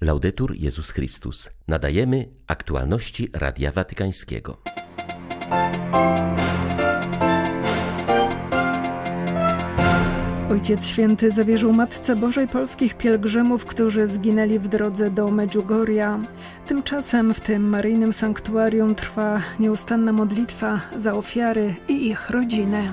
Laudetur Jezus Chrystus. Nadajemy aktualności Radia Watykańskiego. Ojciec Święty zawierzył Matce Bożej polskich pielgrzymów, którzy zginęli w drodze do Medjugorja. Tymczasem w tym maryjnym sanktuarium trwa nieustanna modlitwa za ofiary i ich rodziny.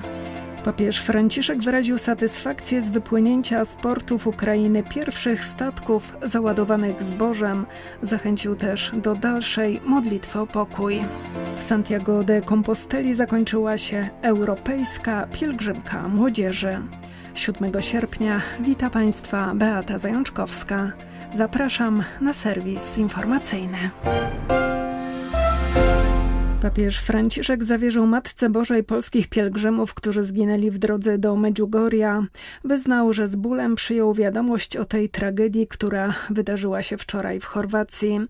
Papież Franciszek wyraził satysfakcję z wypłynięcia z portów Ukrainy pierwszych statków załadowanych zbożem. Zachęcił też do dalszej modlitwy o pokój. W Santiago de Composteli zakończyła się europejska pielgrzymka młodzieży. 7 sierpnia wita Państwa Beata Zajączkowska. Zapraszam na serwis informacyjny. Papież Franciszek zawierzył Matce Bożej polskich pielgrzymów, którzy zginęli w drodze do Medjugorja. Wyznał, że z bólem przyjął wiadomość o tej tragedii, która wydarzyła się wczoraj w Chorwacji.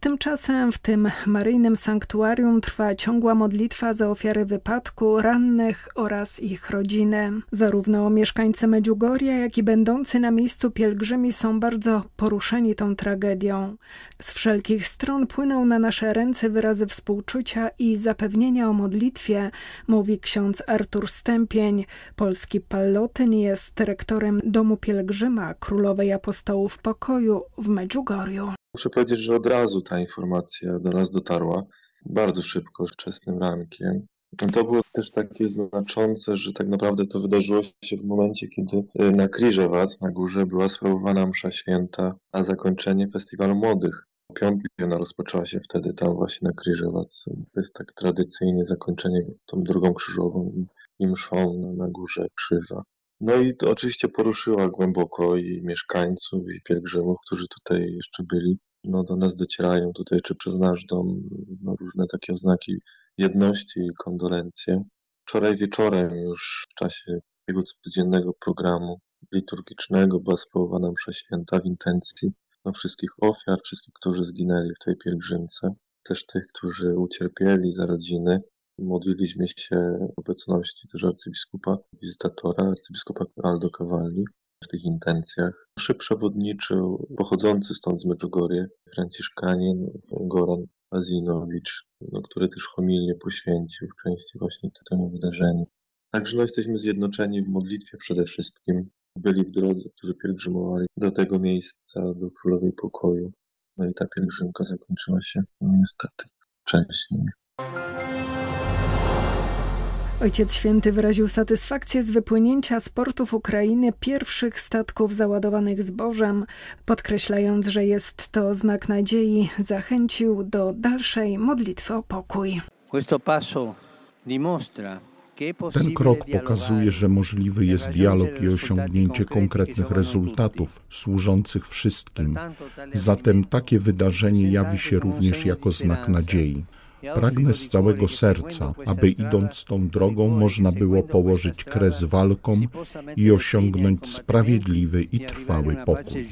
Tymczasem w tym maryjnym sanktuarium trwa ciągła modlitwa za ofiary wypadku, rannych oraz ich rodziny. Zarówno mieszkańcy Medjugorja, jak i będący na miejscu pielgrzymi są bardzo poruszeni tą tragedią. Z wszelkich stron płyną na nasze ręce wyrazy współczucia i i zapewnienia o modlitwie, mówi ksiądz Artur Stępień. Polski Pallotyn jest rektorem Domu Pielgrzyma Królowej Apostołów Pokoju w Medjugorju. Muszę powiedzieć, że od razu ta informacja do nas dotarła. Bardzo szybko, wczesnym rankiem. To było też takie znaczące, że tak naprawdę to wydarzyło się w momencie, kiedy na Kriżewac, na górze, była sprawowana msza święta, a zakończenie festiwalu młodych piątej rozpoczęła się wtedy tam właśnie na Kryżowac. To jest tak tradycyjnie zakończenie tą drugą krzyżową i, mszą na, na górze krzyża. No i to oczywiście poruszyła głęboko i mieszkańców, i pielgrzymów, którzy tutaj jeszcze byli. No do nas docierają tutaj, czy przez nasz dom, no różne takie oznaki jedności i kondolencje. Wczoraj wieczorem już w czasie tego codziennego programu liturgicznego była sprawowana msza święta w intencji wszystkich ofiar, wszystkich, którzy zginęli w tej pielgrzymce, też tych, którzy ucierpieli za rodziny. Modliliśmy się w obecności też arcybiskupa, wizytatora, arcybiskupa Aldo Cavalli w tych intencjach. Mszy przewodniczył pochodzący stąd z Medjugorje, franciszkanin Goran Azinowicz, no, który też homilię poświęcił w części właśnie temu wydarzeniu. Także no, jesteśmy zjednoczeni w modlitwie przede wszystkim, byli w drodze, którzy pielgrzymowali do tego miejsca, do Królowej Pokoju. No i ta pielgrzymka zakończyła się niestety wcześniej. Ojciec Święty wyraził satysfakcję z wypłynięcia z portów Ukrainy pierwszych statków załadowanych zbożem, podkreślając, że jest to znak nadziei, zachęcił do dalszej modlitwy o pokój. Questo passo dimostra ten krok pokazuje, że możliwy jest dialog i osiągnięcie konkretnych rezultatów służących wszystkim. Zatem takie wydarzenie jawi się również jako znak nadziei. Pragnę z całego serca, aby idąc tą drogą można było położyć kres walkom i osiągnąć sprawiedliwy i trwały pokój.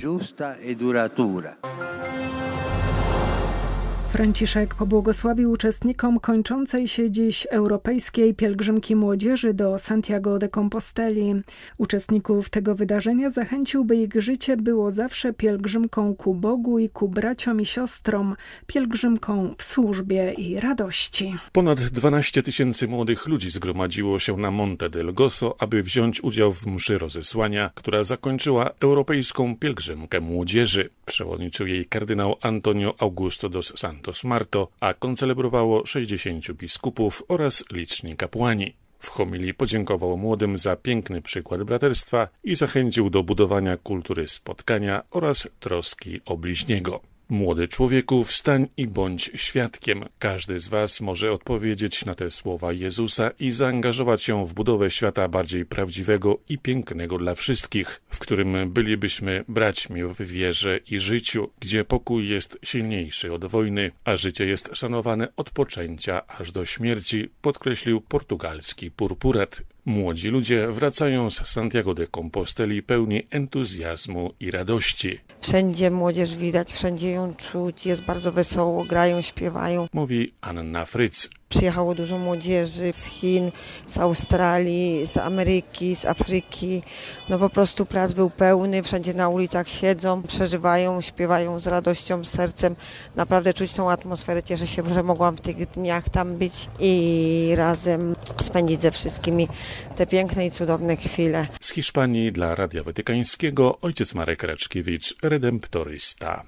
Franciszek pobłogosławił uczestnikom kończącej się dziś europejskiej pielgrzymki młodzieży do Santiago de Composteli. Uczestników tego wydarzenia zachęcił, by ich życie było zawsze pielgrzymką ku Bogu i ku braciom i siostrom, pielgrzymką w służbie i radości. Ponad 12 tysięcy młodych ludzi zgromadziło się na Monte del Gozo, aby wziąć udział w mszy rozesłania, która zakończyła europejską pielgrzymkę młodzieży. Przewodniczył jej kardynał Antonio Augusto dos Santos. Santos Marto, a koncelebrowało 60 biskupów oraz liczni kapłani. W homilii podziękował młodym za piękny przykład braterstwa i zachęcił do budowania kultury spotkania oraz troski o bliźniego. Młody człowieku, wstań i bądź świadkiem. Każdy z Was może odpowiedzieć na te słowa Jezusa i zaangażować się w budowę świata bardziej prawdziwego i pięknego dla wszystkich, w którym bylibyśmy braćmi w wierze i życiu, gdzie pokój jest silniejszy od wojny, a życie jest szanowane od poczęcia aż do śmierci, podkreślił portugalski purpurat. Młodzi ludzie wracają z Santiago de Composteli pełni entuzjazmu i radości. Wszędzie młodzież widać, wszędzie ją czuć, jest bardzo wesoło, grają, śpiewają. Mówi Anna Fryc, Przyjechało dużo młodzieży z Chin, z Australii, z Ameryki, z Afryki. No po prostu plac był pełny, wszędzie na ulicach siedzą, przeżywają, śpiewają z radością, z sercem. Naprawdę czuć tą atmosferę. Cieszę się, że mogłam w tych dniach tam być i razem spędzić ze wszystkimi te piękne i cudowne chwile. Z Hiszpanii dla Radia Watykańskiego ojciec Marek Raczkiewicz, redemptorysta.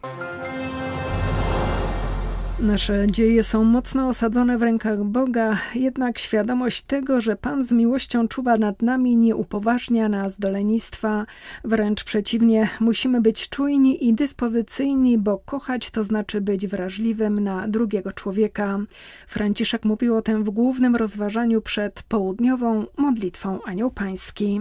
Nasze dzieje są mocno osadzone w rękach Boga, jednak świadomość tego, że Pan z miłością czuwa nad nami, nie upoważnia nas do lenistwa. Wręcz przeciwnie, musimy być czujni i dyspozycyjni, bo kochać to znaczy być wrażliwym na drugiego człowieka. Franciszek mówił o tym w głównym rozważaniu przed południową modlitwą Anioł Pański.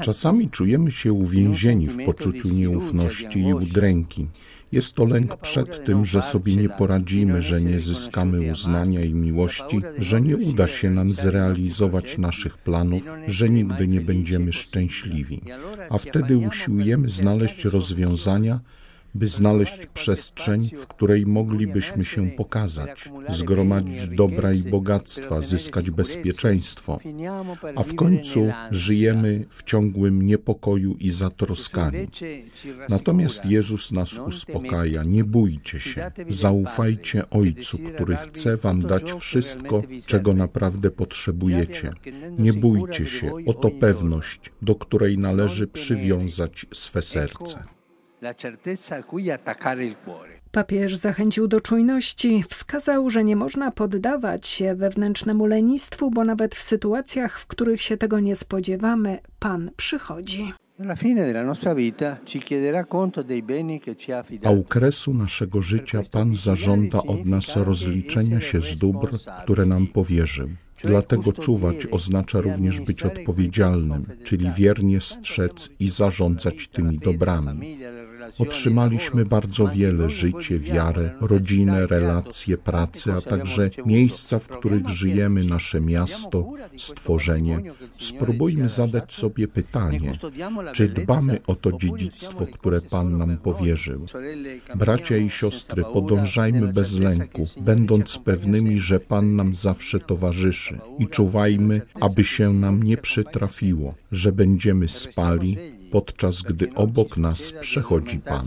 Czasami czujemy się uwięzieni w poczuciu nieufności i udręki. Jest to lęk przed tym, że sobie nie poradzimy, że nie zyskamy uznania i miłości, że nie uda się nam zrealizować naszych planów, że nigdy nie będziemy szczęśliwi. A wtedy usiłujemy znaleźć rozwiązania, by znaleźć przestrzeń, w której moglibyśmy się pokazać, zgromadzić dobra i bogactwa, zyskać bezpieczeństwo, a w końcu żyjemy w ciągłym niepokoju i zatroskaniu. Natomiast Jezus nas uspokaja: nie bójcie się, zaufajcie Ojcu, który chce Wam dać wszystko, czego naprawdę potrzebujecie. Nie bójcie się, oto pewność, do której należy przywiązać swe serce Papież zachęcił do czujności, wskazał, że nie można poddawać się wewnętrznemu lenistwu, bo nawet w sytuacjach, w których się tego nie spodziewamy, Pan przychodzi. A u kresu naszego życia Pan zażąda od nas rozliczenia się z dóbr, które nam powierzył. Dlatego czuwać oznacza również być odpowiedzialnym, czyli wiernie strzec i zarządzać tymi dobrami. Otrzymaliśmy bardzo wiele życie, wiarę, rodzinę, relacje, pracę, a także miejsca, w których żyjemy, nasze miasto, stworzenie. Spróbujmy zadać sobie pytanie, czy dbamy o to dziedzictwo, które Pan nam powierzył. Bracia i siostry, podążajmy bez lęku, będąc pewnymi, że Pan nam zawsze towarzyszy i czuwajmy, aby się nam nie przytrafiło, że będziemy spali, podczas gdy obok nas przechodzi Pan.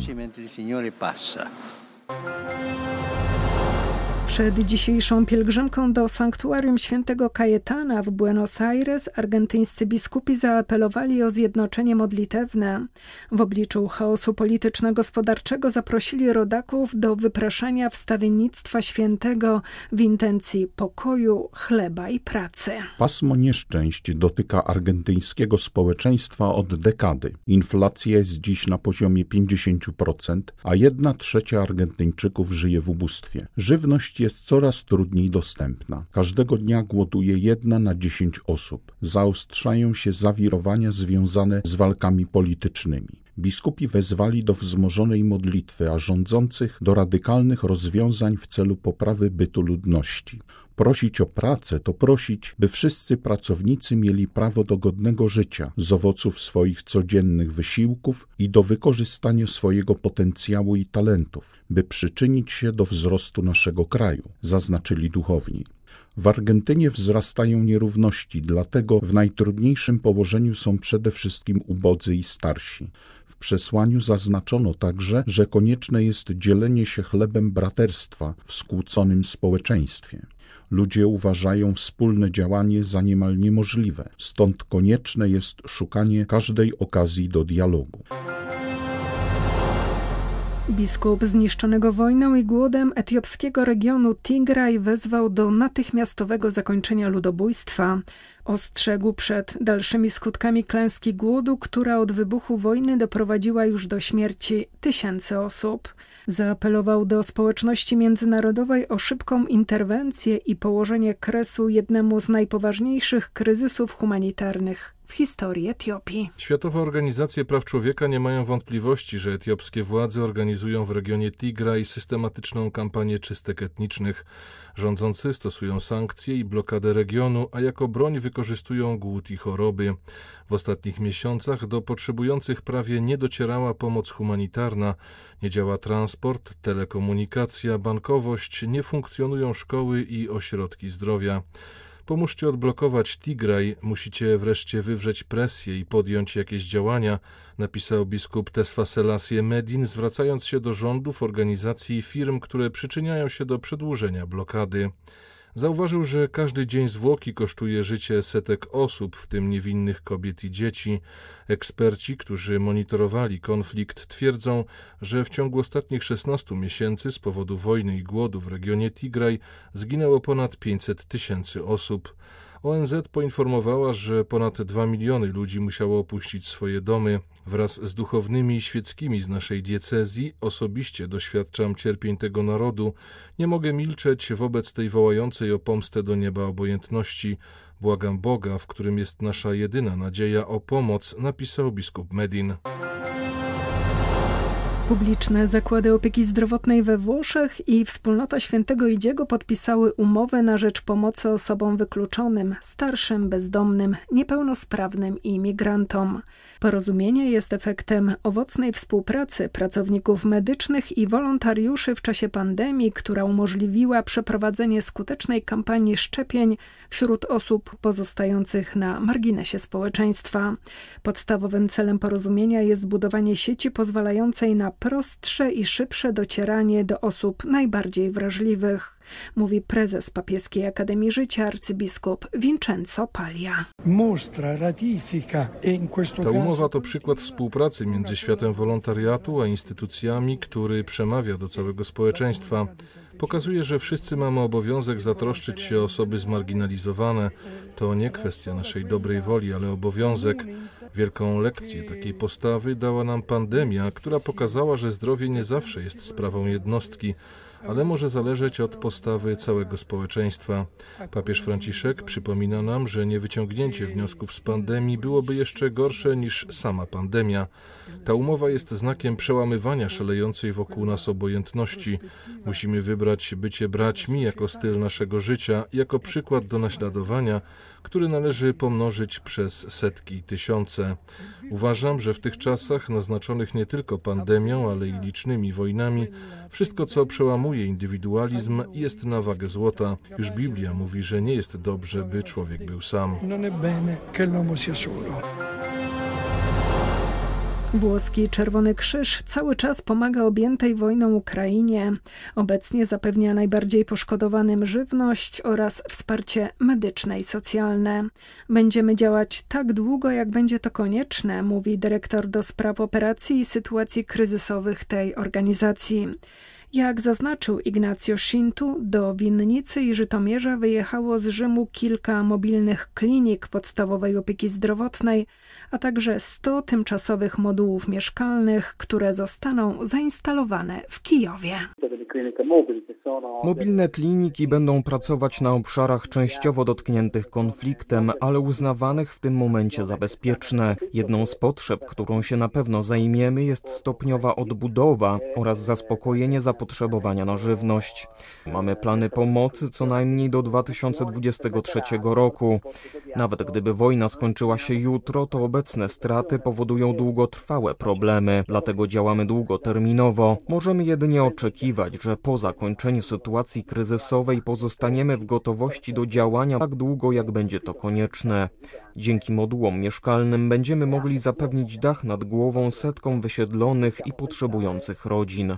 Przed dzisiejszą pielgrzymką do sanktuarium świętego Kajetana w Buenos Aires argentyńscy biskupi zaapelowali o zjednoczenie modlitewne. W obliczu chaosu polityczno-gospodarczego zaprosili rodaków do wypraszania wstawiennictwa świętego w intencji pokoju, chleba i pracy. Pasmo nieszczęść dotyka argentyńskiego społeczeństwa od dekady. Inflacja jest dziś na poziomie 50%, a jedna trzecia Argentyńczyków żyje w ubóstwie. Żywność jest coraz trudniej dostępna. Każdego dnia głoduje jedna na dziesięć osób. Zaostrzają się zawirowania związane z walkami politycznymi. Biskupi wezwali do wzmożonej modlitwy, a rządzących do radykalnych rozwiązań w celu poprawy bytu ludności. Prosić o pracę to prosić, by wszyscy pracownicy mieli prawo do godnego życia z owoców swoich codziennych wysiłków i do wykorzystania swojego potencjału i talentów, by przyczynić się do wzrostu naszego kraju, zaznaczyli duchowni. W Argentynie wzrastają nierówności, dlatego w najtrudniejszym położeniu są przede wszystkim ubodzy i starsi. W przesłaniu zaznaczono także, że konieczne jest dzielenie się chlebem braterstwa w skłóconym społeczeństwie. Ludzie uważają wspólne działanie za niemal niemożliwe, stąd konieczne jest szukanie każdej okazji do dialogu. Biskup zniszczonego wojną i głodem etiopskiego regionu Tigraj wezwał do natychmiastowego zakończenia ludobójstwa. Ostrzegł przed dalszymi skutkami klęski głodu, która od wybuchu wojny doprowadziła już do śmierci tysięcy osób. Zaapelował do społeczności międzynarodowej o szybką interwencję i położenie kresu jednemu z najpoważniejszych kryzysów humanitarnych w historii Etiopii. Światowe organizacje praw człowieka nie mają wątpliwości, że etiopskie władze organizują w regionie Tigraj systematyczną kampanię czystek etnicznych. Rządzący stosują sankcje i blokadę regionu, a jako broń wykorzystują głód i choroby. W ostatnich miesiącach do potrzebujących prawie nie docierała pomoc humanitarna, nie działa transport, telekomunikacja, bankowość, nie funkcjonują szkoły i ośrodki zdrowia. Pomóżcie odblokować Tigraj, musicie wreszcie wywrzeć presję i podjąć jakieś działania, napisał biskup Tesfa Selassie Medin, zwracając się do rządów, organizacji i firm, które przyczyniają się do przedłużenia blokady. Zauważył, że każdy dzień zwłoki kosztuje życie setek osób, w tym niewinnych kobiet i dzieci. Eksperci, którzy monitorowali konflikt, twierdzą, że w ciągu ostatnich 16 miesięcy z powodu wojny i głodu w regionie Tigraj zginęło ponad 500 tysięcy osób. ONZ poinformowała, że ponad 2 miliony ludzi musiało opuścić swoje domy. Wraz z duchownymi i świeckimi z naszej diecezji osobiście doświadczam cierpień tego narodu. Nie mogę milczeć wobec tej wołającej o pomstę do nieba obojętności. Błagam Boga, w którym jest nasza jedyna nadzieja o pomoc, napisał biskup Medin. Publiczne zakłady opieki zdrowotnej we Włoszech i wspólnota świętego Idziego podpisały umowę na rzecz pomocy osobom wykluczonym, starszym, bezdomnym, niepełnosprawnym i migrantom. Porozumienie jest efektem owocnej współpracy pracowników medycznych i wolontariuszy w czasie pandemii, która umożliwiła przeprowadzenie skutecznej kampanii szczepień wśród osób pozostających na marginesie społeczeństwa. Podstawowym celem porozumienia jest zbudowanie sieci pozwalającej na prostsze i szybsze docieranie do osób najbardziej wrażliwych, mówi prezes Papieskiej Akademii Życia arcybiskup Vincenzo Paglia. Ta umowa to przykład współpracy między światem wolontariatu a instytucjami, który przemawia do całego społeczeństwa. Pokazuje, że wszyscy mamy obowiązek zatroszczyć się o osoby zmarginalizowane. To nie kwestia naszej dobrej woli, ale obowiązek. Wielką lekcję takiej postawy dała nam pandemia, która pokazała, że zdrowie nie zawsze jest sprawą jednostki, ale może zależeć od postawy całego społeczeństwa. Papież Franciszek przypomina nam, że niewyciągnięcie wniosków z pandemii byłoby jeszcze gorsze niż sama pandemia. Ta umowa jest znakiem przełamywania szalejącej wokół nas obojętności. Musimy wybrać bycie braćmi jako styl naszego życia, jako przykład do naśladowania, który należy pomnożyć przez setki i tysiące. Uważam, że w tych czasach, naznaczonych nie tylko pandemią, ale i licznymi wojnami, wszystko, co przełamuje indywidualizm, jest na wagę złota. Już Biblia mówi, że nie jest dobrze, by człowiek był sam. Włoski Czerwony Krzyż cały czas pomaga objętej wojną Ukrainie. Obecnie zapewnia najbardziej poszkodowanym żywność oraz wsparcie medyczne i socjalne. Będziemy działać tak długo, jak będzie to konieczne, mówi dyrektor do spraw operacji i sytuacji kryzysowych tej organizacji. Jak zaznaczył Ignacjo Szintu, do Winnicy i Żytomierza wyjechało z Rzymu kilka mobilnych klinik podstawowej opieki zdrowotnej, a także 100 tymczasowych modułów mieszkalnych, które zostaną zainstalowane w Kijowie. Mobilne kliniki będą pracować na obszarach częściowo dotkniętych konfliktem, ale uznawanych w tym momencie za bezpieczne. Jedną z potrzeb, którą się na pewno zajmiemy, jest stopniowa odbudowa oraz zaspokojenie zapotrzebowania na żywność. Mamy plany pomocy co najmniej do 2023 roku. Nawet gdyby wojna skończyła się jutro, to obecne straty powodują długotrwałe problemy, dlatego działamy długoterminowo. Możemy jedynie oczekiwać, że po zakończeniu sytuacji kryzysowej pozostaniemy w gotowości do działania tak długo, jak będzie to konieczne. Dzięki modułom mieszkalnym będziemy mogli zapewnić dach nad głową setkom wysiedlonych i potrzebujących rodzin.